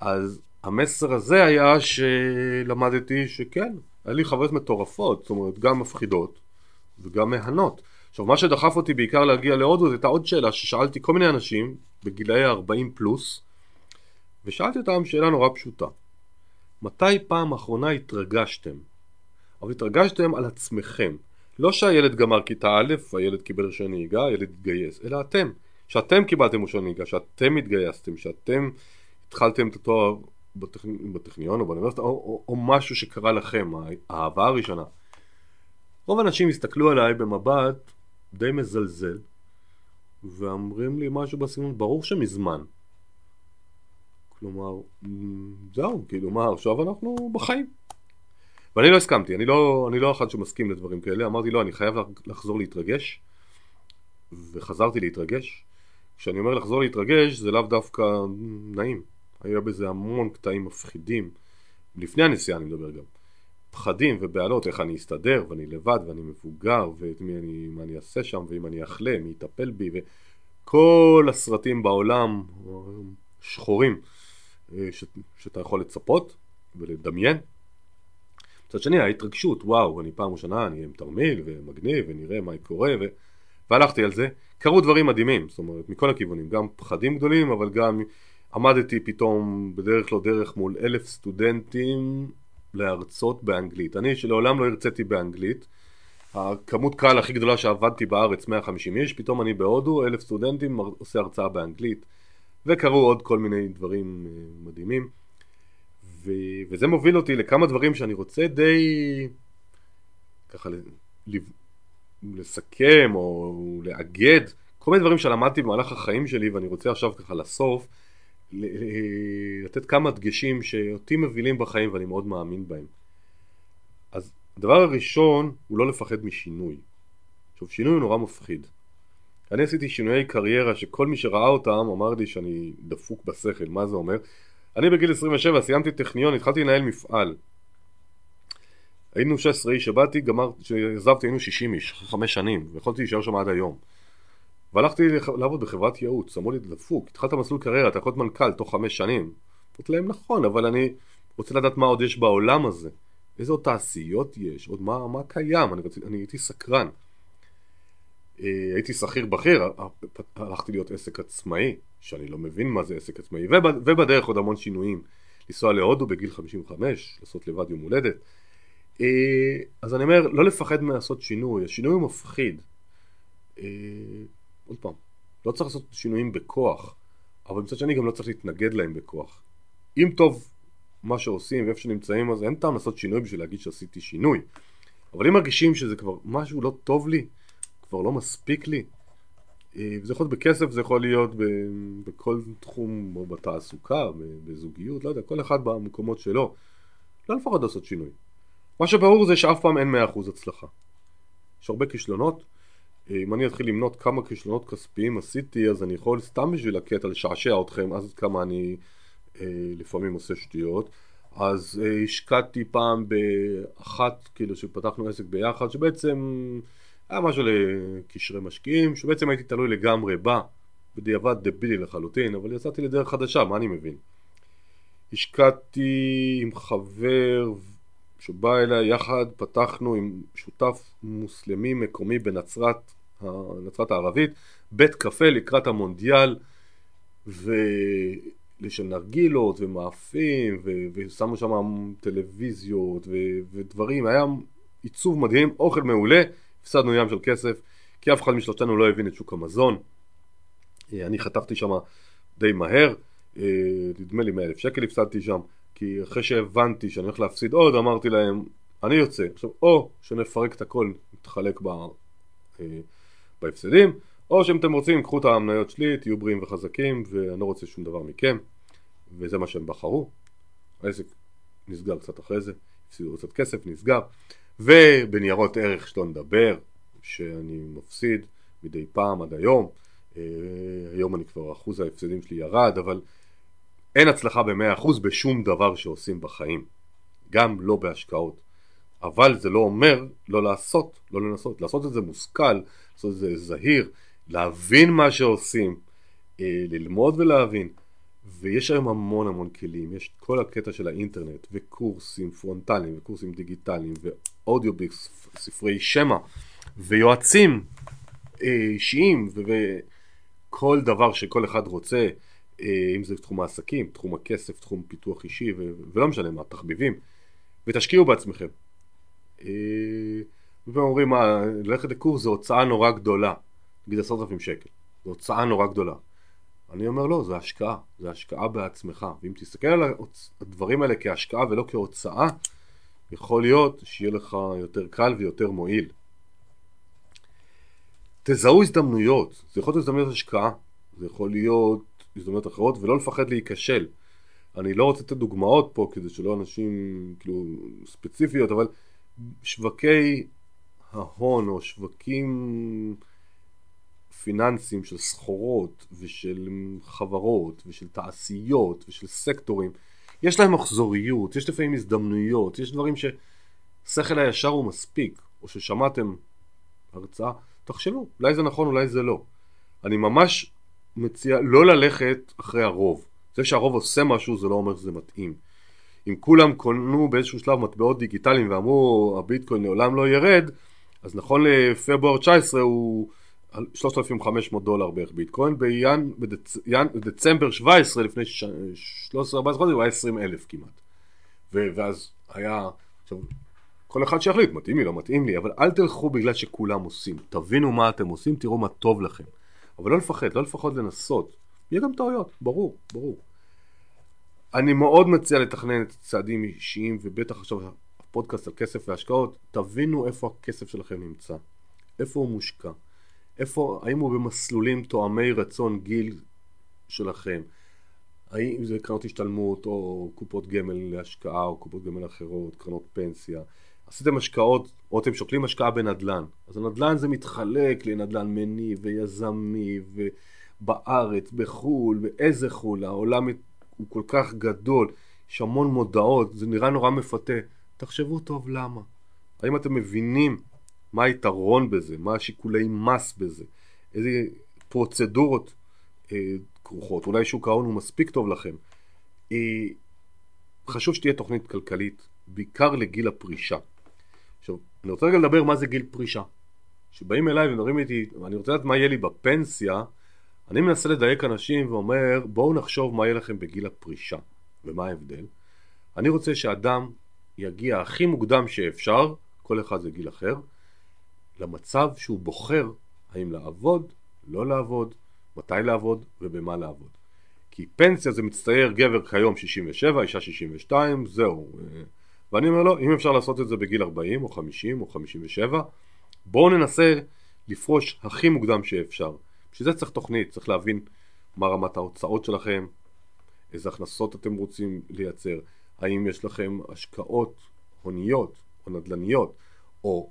אז המסר הזה היה שלמדתי שכן, היה לי חוויות מטורפות, זאת אומרת גם מפחידות וגם מהנות. עכשיו מה שדחף אותי בעיקר להגיע להודו זו הייתה עוד שאלה ששאלתי כל מיני אנשים בגילאי ה-40 פלוס ושאלתי אותם שאלה נורא פשוטה מתי פעם אחרונה התרגשתם? אבל התרגשתם על עצמכם לא שהילד גמר כיתה א', הילד קיבל רישיון נהיגה, הילד התגייס, אלא אתם שאתם קיבלתם רישיון נהיגה, שאתם התגייסתם, שאתם התחלתם את התואר בטכניון בטכני... או באוניברסיטה או, או, או משהו שקרה לכם, האהבה הראשונה רוב האנשים הסתכלו עליי במבט די מזלזל ואומרים לי משהו בסגנון, ברור שמזמן. כלומר, זהו, כאילו מה, עכשיו אנחנו בחיים. ואני לא הסכמתי, אני לא, אני לא אחד שמסכים לדברים כאלה, אמרתי לא, אני חייב לחזור להתרגש, וחזרתי להתרגש. כשאני אומר לחזור להתרגש, זה לאו דווקא נעים. היה בזה המון קטעים מפחידים. לפני הנסיעה אני מדבר גם. פחדים ובהלות, איך אני אסתדר, ואני לבד, ואני מבוגר, ומה אני, אני אעשה שם, ואם אני אחלה, מי יטפל בי, וכל הסרטים בעולם שחורים אה, ש, שאתה יכול לצפות ולדמיין. מצד שני ההתרגשות, וואו, אני פעם ראשונה, אני עם תרמיל ומגניב ונראה מה קורה ו... והלכתי על זה. קרו דברים מדהימים, זאת אומרת, מכל הכיוונים, גם פחדים גדולים, אבל גם עמדתי פתאום בדרך לא דרך מול אלף סטודנטים להרצות באנגלית. אני שלעולם לא הרציתי באנגלית, הכמות קהל הכי גדולה שעבדתי בארץ 150 איש, פתאום אני בהודו, אלף סטודנטים עושה הרצאה באנגלית וקרו עוד כל מיני דברים אה, מדהימים ו... וזה מוביל אותי לכמה דברים שאני רוצה די ככה לסכם או לאגד כל מיני דברים שלמדתי במהלך החיים שלי ואני רוצה עכשיו ככה לסוף לתת כמה דגשים שאותי מבינים בחיים ואני מאוד מאמין בהם. אז הדבר הראשון הוא לא לפחד משינוי. עכשיו שינוי הוא נורא מפחיד. אני עשיתי שינויי קריירה שכל מי שראה אותם אמר לי שאני דפוק בשכל, מה זה אומר? אני בגיל 27 סיימתי טכניון, התחלתי לנהל מפעל. היינו 16 איש, שבאתי, גמר, כשעזבתי היינו 60 איש, חמש שנים, ויכולתי להישאר שם עד היום. והלכתי לעבוד בחברת ייעוץ, אמרו לי דפוק, התחלת מסלול קריירה, אתה יכול להיות מנכ"ל תוך חמש שנים. אמרתי להם נכון, אבל אני רוצה לדעת מה עוד יש בעולם הזה, איזה עוד תעשיות יש, עוד מה, מה קיים, אני, רצ... אני הייתי סקרן. אה, הייתי שכיר בכיר, הלכתי להיות עסק עצמאי, שאני לא מבין מה זה עסק עצמאי, ובדרך עוד המון שינויים. לנסוע להודו בגיל 55, לעשות לבד יום הולדת. אה, אז אני אומר, לא לפחד מלעשות שינוי, השינוי הוא מפחיד. אה, עוד פעם, לא צריך לעשות שינויים בכוח, אבל מצד שני גם לא צריך להתנגד להם בכוח. אם טוב מה שעושים ואיפה שנמצאים, אז אין טעם לעשות שינוי בשביל להגיד שעשיתי שינוי. אבל אם מרגישים שזה כבר משהו לא טוב לי, כבר לא מספיק לי, אה, זה יכול להיות בכסף, זה יכול להיות בכל תחום, או בתעסוקה, בזוגיות, לא יודע, כל אחד במקומות שלו. לא לפחות לעשות שינוי. מה שברור זה שאף פעם אין 100% הצלחה. יש הרבה כישלונות. אה, אם אני אתחיל למנות כמה כישלונות כספיים עשיתי, אז אני יכול סתם בשביל הקטע לשעשע אתכם, אז כמה אני אה, לפעמים עושה שטויות. אז אה, השקעתי פעם באחת, כאילו שפתחנו עסק ביחד, שבעצם היה משהו לקשרי משקיעים, שבעצם הייתי תלוי לגמרי בה, בדיעבד דבילי לחלוטין, אבל יצאתי לדרך חדשה, מה אני מבין? השקעתי עם חבר שבא אליי יחד, פתחנו עם שותף מוסלמי מקומי בנצרת, נצרת הערבית, בית קפה לקראת המונדיאל, ושל נרגילות ומאפים, ושמו שם טלוויזיות ודברים, היה עיצוב מדהים, אוכל מעולה הפסדנו ים של כסף, כי אף אחד משלושתנו לא הבין את שוק המזון. אה, אני חטפתי שם די מהר, אה, נדמה לי 100 אלף שקל הפסדתי שם, כי אחרי שהבנתי שאני הולך להפסיד עוד, אמרתי להם, אני יוצא. עכשיו, או שנפרק את הכל, נתחלק ב... אה, בהפסדים, או שאם אתם רוצים, קחו את המניות שלי, תהיו בריאים וחזקים, ואני לא רוצה שום דבר מכם, וזה מה שהם בחרו. העסק נסגר קצת אחרי זה, הפסידו קצת כסף, נסגר. ובניירות ערך שלא נדבר, שאני מפסיד מדי פעם עד היום. אה, היום אני כבר, אחוז ההפסדים שלי ירד, אבל אין הצלחה במאה אחוז בשום דבר שעושים בחיים. גם לא בהשקעות. אבל זה לא אומר לא לעשות, לא לנסות. לעשות את זה מושכל, לעשות את זה זהיר, להבין מה שעושים, אה, ללמוד ולהבין. ויש היום המון המון כלים, יש כל הקטע של האינטרנט וקורסים פרונטליים וקורסים דיגיטליים ו audiobooks, ספרי שמע ויועצים אה, אישיים וכל דבר שכל אחד רוצה, אה, אם זה תחום העסקים, תחום הכסף, תחום פיתוח אישי ולא משנה מה, תחביבים, ותשקיעו בעצמכם. אה, לפעמים אומרים מה, ללכת לקורס זה הוצאה נורא גדולה, נגיד עשרת אלפים שקל, זו הוצאה נורא גדולה. אני אומר לא, זה השקעה, זה השקעה בעצמך. ואם תסתכל על הדברים האלה כהשקעה ולא כהוצאה, יכול להיות שיהיה לך יותר קל ויותר מועיל. תזהו הזדמנויות, זה יכול להיות הזדמנויות השקעה, זה יכול להיות הזדמנויות אחרות, ולא לפחד להיכשל. אני לא רוצה לתת דוגמאות פה כדי שלא אנשים כאילו ספציפיות, אבל שווקי ההון או שווקים פיננסים של סחורות ושל חברות ושל תעשיות ושל סקטורים יש להם מחזוריות, יש לפעמים הזדמנויות, יש דברים ששכל הישר הוא מספיק או ששמעתם הרצאה, תחשבו, אולי זה נכון, אולי זה לא. אני ממש מציע לא ללכת אחרי הרוב. זה שהרוב עושה משהו זה לא אומר שזה מתאים. אם כולם קונו באיזשהו שלב מטבעות דיגיטליים ואמרו הביטקוין לעולם לא ירד, אז נכון לפברואר 19 הוא 3,500 דולר בערך ביטקוין. בדצמבר 17 לפני 13-14 חודשים הוא היה 20 אלף כמעט. ו... ואז היה, עכשיו, כל אחד שיחליט, מתאים לי, לא מתאים לי, אבל אל תלכו בגלל שכולם עושים. תבינו מה אתם עושים, תראו מה טוב לכם. אבל לא לפחד, לא לפחות לנסות. יהיה גם טעויות, ברור, ברור. אני מאוד מציע לתכנן את צעדים אישיים, ובטח עכשיו הפודקאסט על כסף והשקעות, תבינו איפה הכסף שלכם נמצא, איפה הוא מושקע. איפה, האם הוא במסלולים תואמי רצון גיל שלכם? האם זה קרנות השתלמות או קופות גמל להשקעה או קופות גמל אחרות, קרנות פנסיה? עשיתם השקעות או אתם שוקלים השקעה בנדל"ן. אז הנדל"ן זה מתחלק לנדל"ן מניב ויזמי ובארץ, בחו"ל, ואיזה חו"ל, העולם הוא כל כך גדול, יש המון מודעות, זה נראה נורא מפתה. תחשבו טוב למה. האם אתם מבינים מה היתרון בזה, מה השיקולי מס בזה, איזה פרוצדורות אה, כרוכות, אולי שוק ההון הוא מספיק טוב לכם. אה, חשוב שתהיה תוכנית כלכלית, בעיקר לגיל הפרישה. עכשיו, אני רוצה רגע לדבר מה זה גיל פרישה. כשבאים אליי ומדברים איתי, ואני רוצה לדעת מה יהיה לי בפנסיה, אני מנסה לדייק אנשים ואומר, בואו נחשוב מה יהיה לכם בגיל הפרישה, ומה ההבדל. אני רוצה שאדם יגיע הכי מוקדם שאפשר, כל אחד זה גיל אחר, למצב שהוא בוחר האם לעבוד, לא לעבוד, מתי לעבוד ובמה לעבוד. כי פנסיה זה מצטייר גבר כיום 67, אישה 62, זהו. ואני אומר לו, אם אפשר לעשות את זה בגיל 40 או 50 או 57, בואו ננסה לפרוש הכי מוקדם שאפשר. בשביל זה צריך תוכנית, צריך להבין מה רמת ההוצאות שלכם, איזה הכנסות אתם רוצים לייצר, האם יש לכם השקעות הוניות או נדל"ניות, או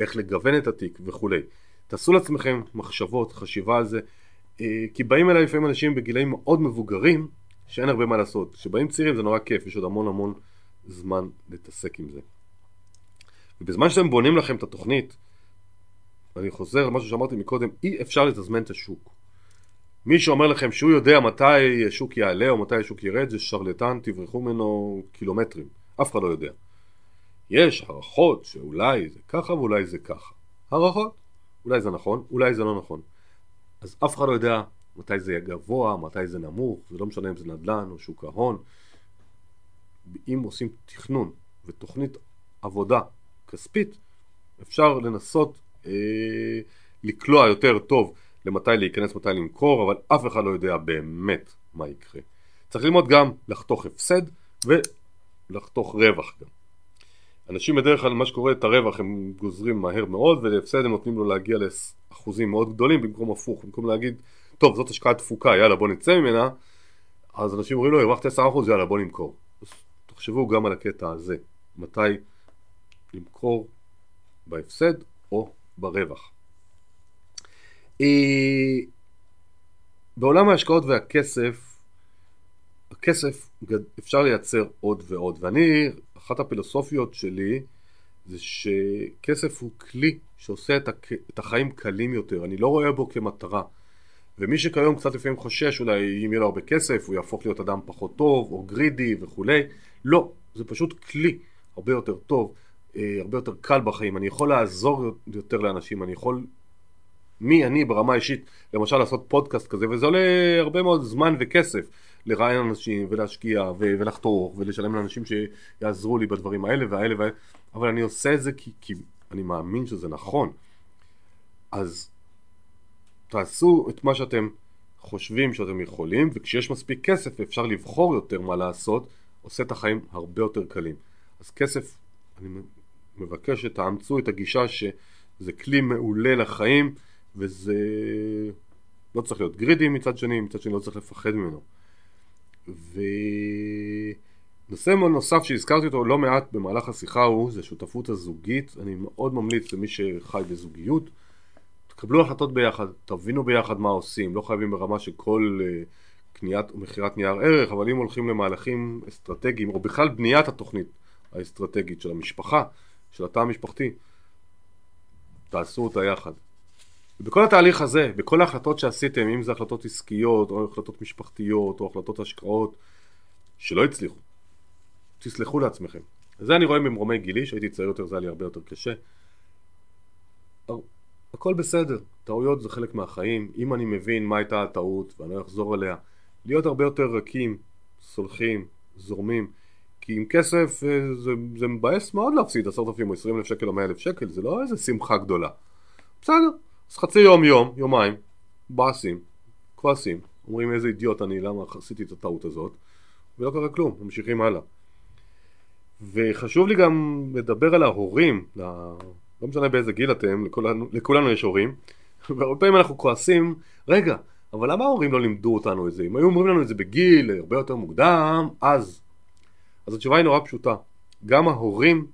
איך לגוון את התיק וכולי. תעשו לעצמכם מחשבות, חשיבה על זה, אה, כי באים אליי לפעמים אנשים בגילאים מאוד מבוגרים, שאין הרבה מה לעשות. כשבאים צעירים זה נורא כיף, יש עוד המון המון זמן להתעסק עם זה. ובזמן שאתם בונים לכם את התוכנית, ואני חוזר למשהו שאמרתי מקודם, אי אפשר לתזמן את השוק. מי שאומר לכם שהוא יודע מתי השוק יעלה או מתי השוק ירד זה שרלטן, תברחו ממנו קילומטרים, אף אחד לא יודע. יש הערכות שאולי זה ככה ואולי זה ככה. הערכות, אולי זה נכון, אולי זה לא נכון. אז אף אחד לא יודע מתי זה יהיה גבוה, מתי זה נמוך, זה לא משנה אם זה נדל"ן או שוק ההון. אם עושים תכנון ותוכנית עבודה כספית, אפשר לנסות אה, לקלוע יותר טוב למתי להיכנס, מתי למכור, אבל אף אחד לא יודע באמת מה יקרה. צריך ללמוד גם לחתוך הפסד ולחתוך רווח גם. אנשים בדרך כלל מה שקורה את הרווח הם גוזרים מהר מאוד ולהפסד הם נותנים לו להגיע לאחוזים מאוד גדולים במקום הפוך, במקום להגיד טוב זאת השקעת תפוקה יאללה בוא נצא ממנה אז אנשים אומרים לו הרווחת 10% יאללה בוא נמכור. אז תחשבו גם על הקטע הזה. מתי למכור בהפסד או ברווח. אה, בעולם ההשקעות והכסף, הכסף אפשר לייצר עוד ועוד, ואני, אחת הפילוסופיות שלי זה שכסף הוא כלי שעושה את החיים קלים יותר, אני לא רואה בו כמטרה. ומי שכיום קצת לפעמים חושש אולי אם יהיה לו הרבה כסף הוא יהפוך להיות אדם פחות טוב או גרידי וכולי, לא, זה פשוט כלי הרבה יותר טוב אה, הרבה יותר קל בחיים, אני יכול לעזור יותר לאנשים, אני יכול, מי אני ברמה האישית, למשל לעשות פודקאסט כזה, וזה עולה הרבה מאוד זמן וכסף לראיין אנשים ולהשקיע ולחתוך ולשלם לאנשים שיעזרו לי בדברים האלה והאלה והאלה, אבל אני עושה את זה כי, כי אני מאמין שזה נכון. אז תעשו את מה שאתם חושבים שאתם יכולים, וכשיש מספיק כסף ואפשר לבחור יותר מה לעשות, עושה את החיים הרבה יותר קלים. אז כסף, אני מבקש שתאמצו את הגישה שזה כלי מעולה לחיים וזה לא צריך להיות גרידי מצד שני, מצד שני לא צריך לפחד ממנו. ונושא נוסף שהזכרתי אותו לא מעט במהלך השיחה הוא זה שותפות הזוגית, אני מאוד ממליץ למי שחי בזוגיות תקבלו החלטות ביחד, תבינו ביחד מה עושים, לא חייבים ברמה של כל uh, קניית ומכירת נייר ערך, אבל אם הולכים למהלכים אסטרטגיים או בכלל בניית התוכנית האסטרטגית של המשפחה של התא המשפחתי, תעשו אותה יחד. ובכל התהליך הזה, בכל ההחלטות שעשיתם, אם זה החלטות עסקיות, או החלטות משפחתיות, או החלטות השקעות, שלא הצליחו, תסלחו לעצמכם. זה אני רואה ממרומי גילי, שהייתי צעיר יותר זה היה לי הרבה יותר קשה. הכל בסדר, טעויות זה חלק מהחיים, אם אני מבין מה הייתה הטעות ואני לא אחזור עליה, להיות הרבה יותר רכים, סולחים, זורמים. כי עם כסף אה, זה, זה מבאס מאוד להפסיד עשרת אלפים או עשרים אלף שקל או מאה אלף שקל, זה לא איזה שמחה גדולה. בסדר, אז חצי יום, יום, יומיים, באסים, כועסים, אומרים איזה אידיוט אני, למה עשיתי את הטעות הזאת, ולא קרה כלום, ממשיכים הלאה. וחשוב לי גם לדבר על ההורים, לא, משנה באיזה גיל אתם, לכולנו, לכולנו יש הורים, [laughs] והרבה פעמים אנחנו כועסים, רגע, אבל למה ההורים לא לימדו אותנו את זה? אם היו אומרים לנו את זה בגיל הרבה יותר מוקדם, אז אז התשובה היא נורא פשוטה. גם ההורים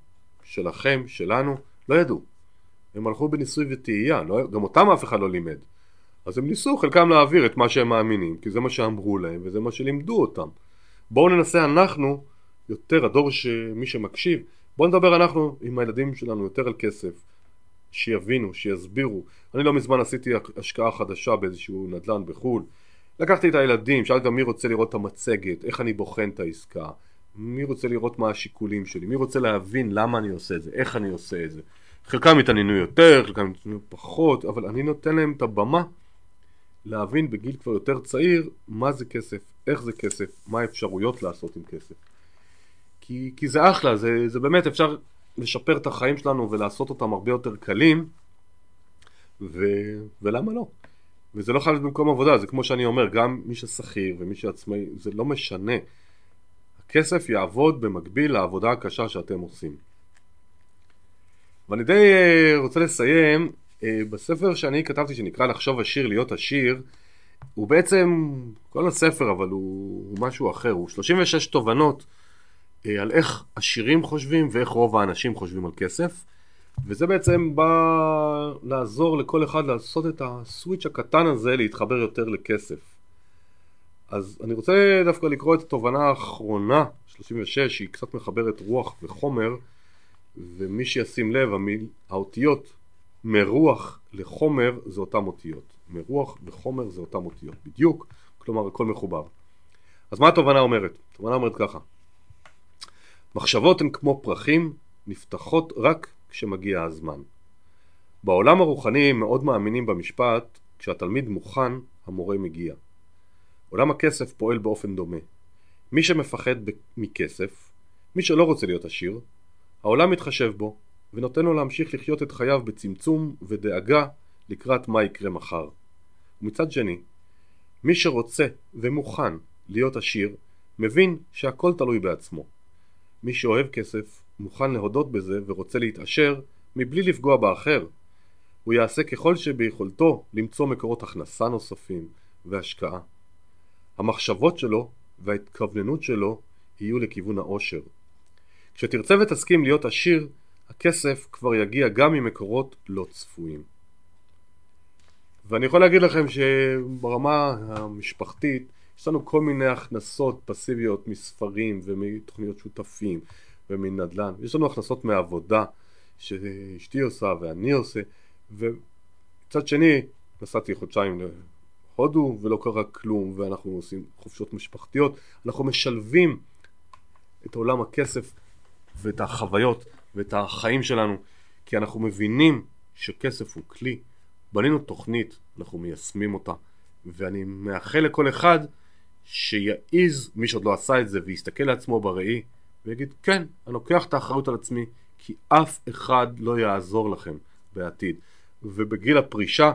שלכם, שלנו, לא ידעו. הם הלכו בניסוי וטעייה, לא, גם אותם אף אחד לא לימד. אז הם ניסו חלקם להעביר את מה שהם מאמינים, כי זה מה שאמרו להם וזה מה שלימדו אותם. בואו ננסה אנחנו, יותר הדור שמי שמקשיב, בואו נדבר אנחנו עם הילדים שלנו יותר על כסף, שיבינו, שיסבירו. אני לא מזמן עשיתי השקעה חדשה באיזשהו נדל"ן בחו"ל. לקחתי את הילדים, שאלתי אותם מי רוצה לראות את המצגת, איך אני בוחן את העסקה, מי רוצה לראות מה השיקולים שלי? מי רוצה להבין למה אני עושה את זה? איך אני עושה את זה? חלקם התעניינו יותר, חלקם התעניינו פחות, אבל אני נותן להם את הבמה להבין בגיל כבר יותר צעיר מה זה כסף, איך זה כסף, מה האפשרויות לעשות עם כסף. כי, כי זה אחלה, זה, זה באמת אפשר לשפר את החיים שלנו ולעשות אותם הרבה יותר קלים, ו, ולמה לא? וזה לא חייב להיות במקום עבודה, זה כמו שאני אומר, גם מי ששכיר ומי שעצמאי, זה לא משנה. הכסף יעבוד במקביל לעבודה הקשה שאתם עושים. ואני די אה, רוצה לסיים אה, בספר שאני כתבתי שנקרא לחשוב עשיר להיות עשיר הוא בעצם כל הספר אבל הוא, משהו אחר. הוא 36 תובנות אה, על איך עשירים חושבים ואיך רוב האנשים חושבים על כסף וזה בעצם בא לעזור לכל אחד לעשות את הסוויץ' הקטן הזה להתחבר יותר לכסף. אז אני רוצה דווקא לקרוא את התובנה האחרונה 36 שהיא קצת מחברת רוח וחומר ומי שישים לב האותיות מרוח לחומר זה אותם אותיות. מרוח וחומר זה אותם אותיות. בדיוק, כלומר הכל מחובר. אז מה התובנה אומרת? התובנה אומרת ככה מחשבות הן כמו פרחים, נפתחות רק כשמגיע הזמן. בעולם הרוחני מאוד מאמינים במשפט כשהתלמיד מוכן, המורה מגיע. עולם הכסף פועל באופן דומה. מי שמפחד מכסף, מי שלא רוצה להיות עשיר, העולם מתחשב בו ונותן לו להמשיך לחיות את חייו בצמצום ודאגה לקראת מה יקרה מחר. ומצד שני, מי שרוצה ומוכן להיות עשיר, מבין שהכל תלוי בעצמו. מי שאוהב כסף, מוכן להודות בזה ורוצה להתעשר מבלי לפגוע באחר. הוא יעשה ככל שביכולתו למצוא מקורות הכנסה נוספים והשקעה. המחשבות שלו וההתכווננות שלו יהיו לכיוון העושר. כשתרצה ותסכים להיות עשיר, הכסף כבר יגיע גם ממקורות לא צפויים. ואני יכול להגיד לכם שברמה המשפחתית יש לנו כל מיני הכנסות פסיביות מספרים ומתוכניות שותפים ומנדל"ן, יש לנו הכנסות מעבודה שאשתי עושה ואני עושה. ומצד שני נסעתי חודשיים להודו ולא קרה כלום ואנחנו עושים חופשות משפחתיות, אנחנו משלבים את עולם הכסף ואת החוויות ואת החיים שלנו כי אנחנו מבינים שכסף הוא כלי. בנינו תוכנית, אנחנו מיישמים אותה ואני מאחל לכל אחד שיעיז, מי שעוד לא עשה את זה, ויסתכל לעצמו בראי ויגיד כן, אני לוקח את האחריות על עצמי כי אף אחד לא יעזור לכם בעתיד. ובגיל הפרישה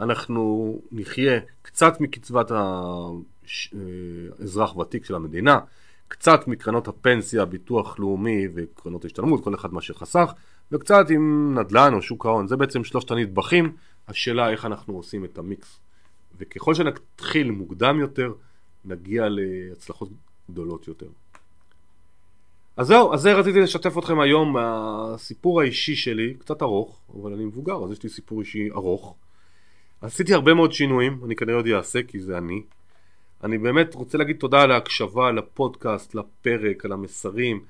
אנחנו נחיה קצת מקצבת האזרח אה, ותיק של המדינה קצת מקרנות הפנסיה, ביטוח לאומי וקרנות השתלמות, כל אחד מה שחסך, וקצת עם נדל"ן או שוק ההון. זה בעצם שלושת הנדבכים, השאלה איך אנחנו עושים את המיקס. וככל שנתחיל מוקדם יותר, נגיע להצלחות גדולות יותר. אז זהו, אז זה רציתי לשתף אתכם היום מהסיפור האישי שלי, קצת ארוך, אבל אני מבוגר, אז יש לי סיפור אישי ארוך. עשיתי הרבה מאוד שינויים, אני כנראה עוד אעשה כי זה אני. אני באמת רוצה להגיד תודה על ההקשבה, לפודקאסט, לפרק, על המסרים.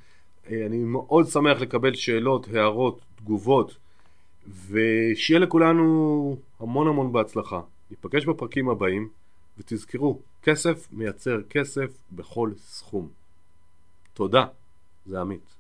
אה, אני מאוד שמח לקבל שאלות, הערות, תגובות, ושיהיה לכולנו המון המון בהצלחה. ניפגש בפרקים הבאים, ותזכרו, כסף מייצר כסף בכל סכום. תודה, זה עמית.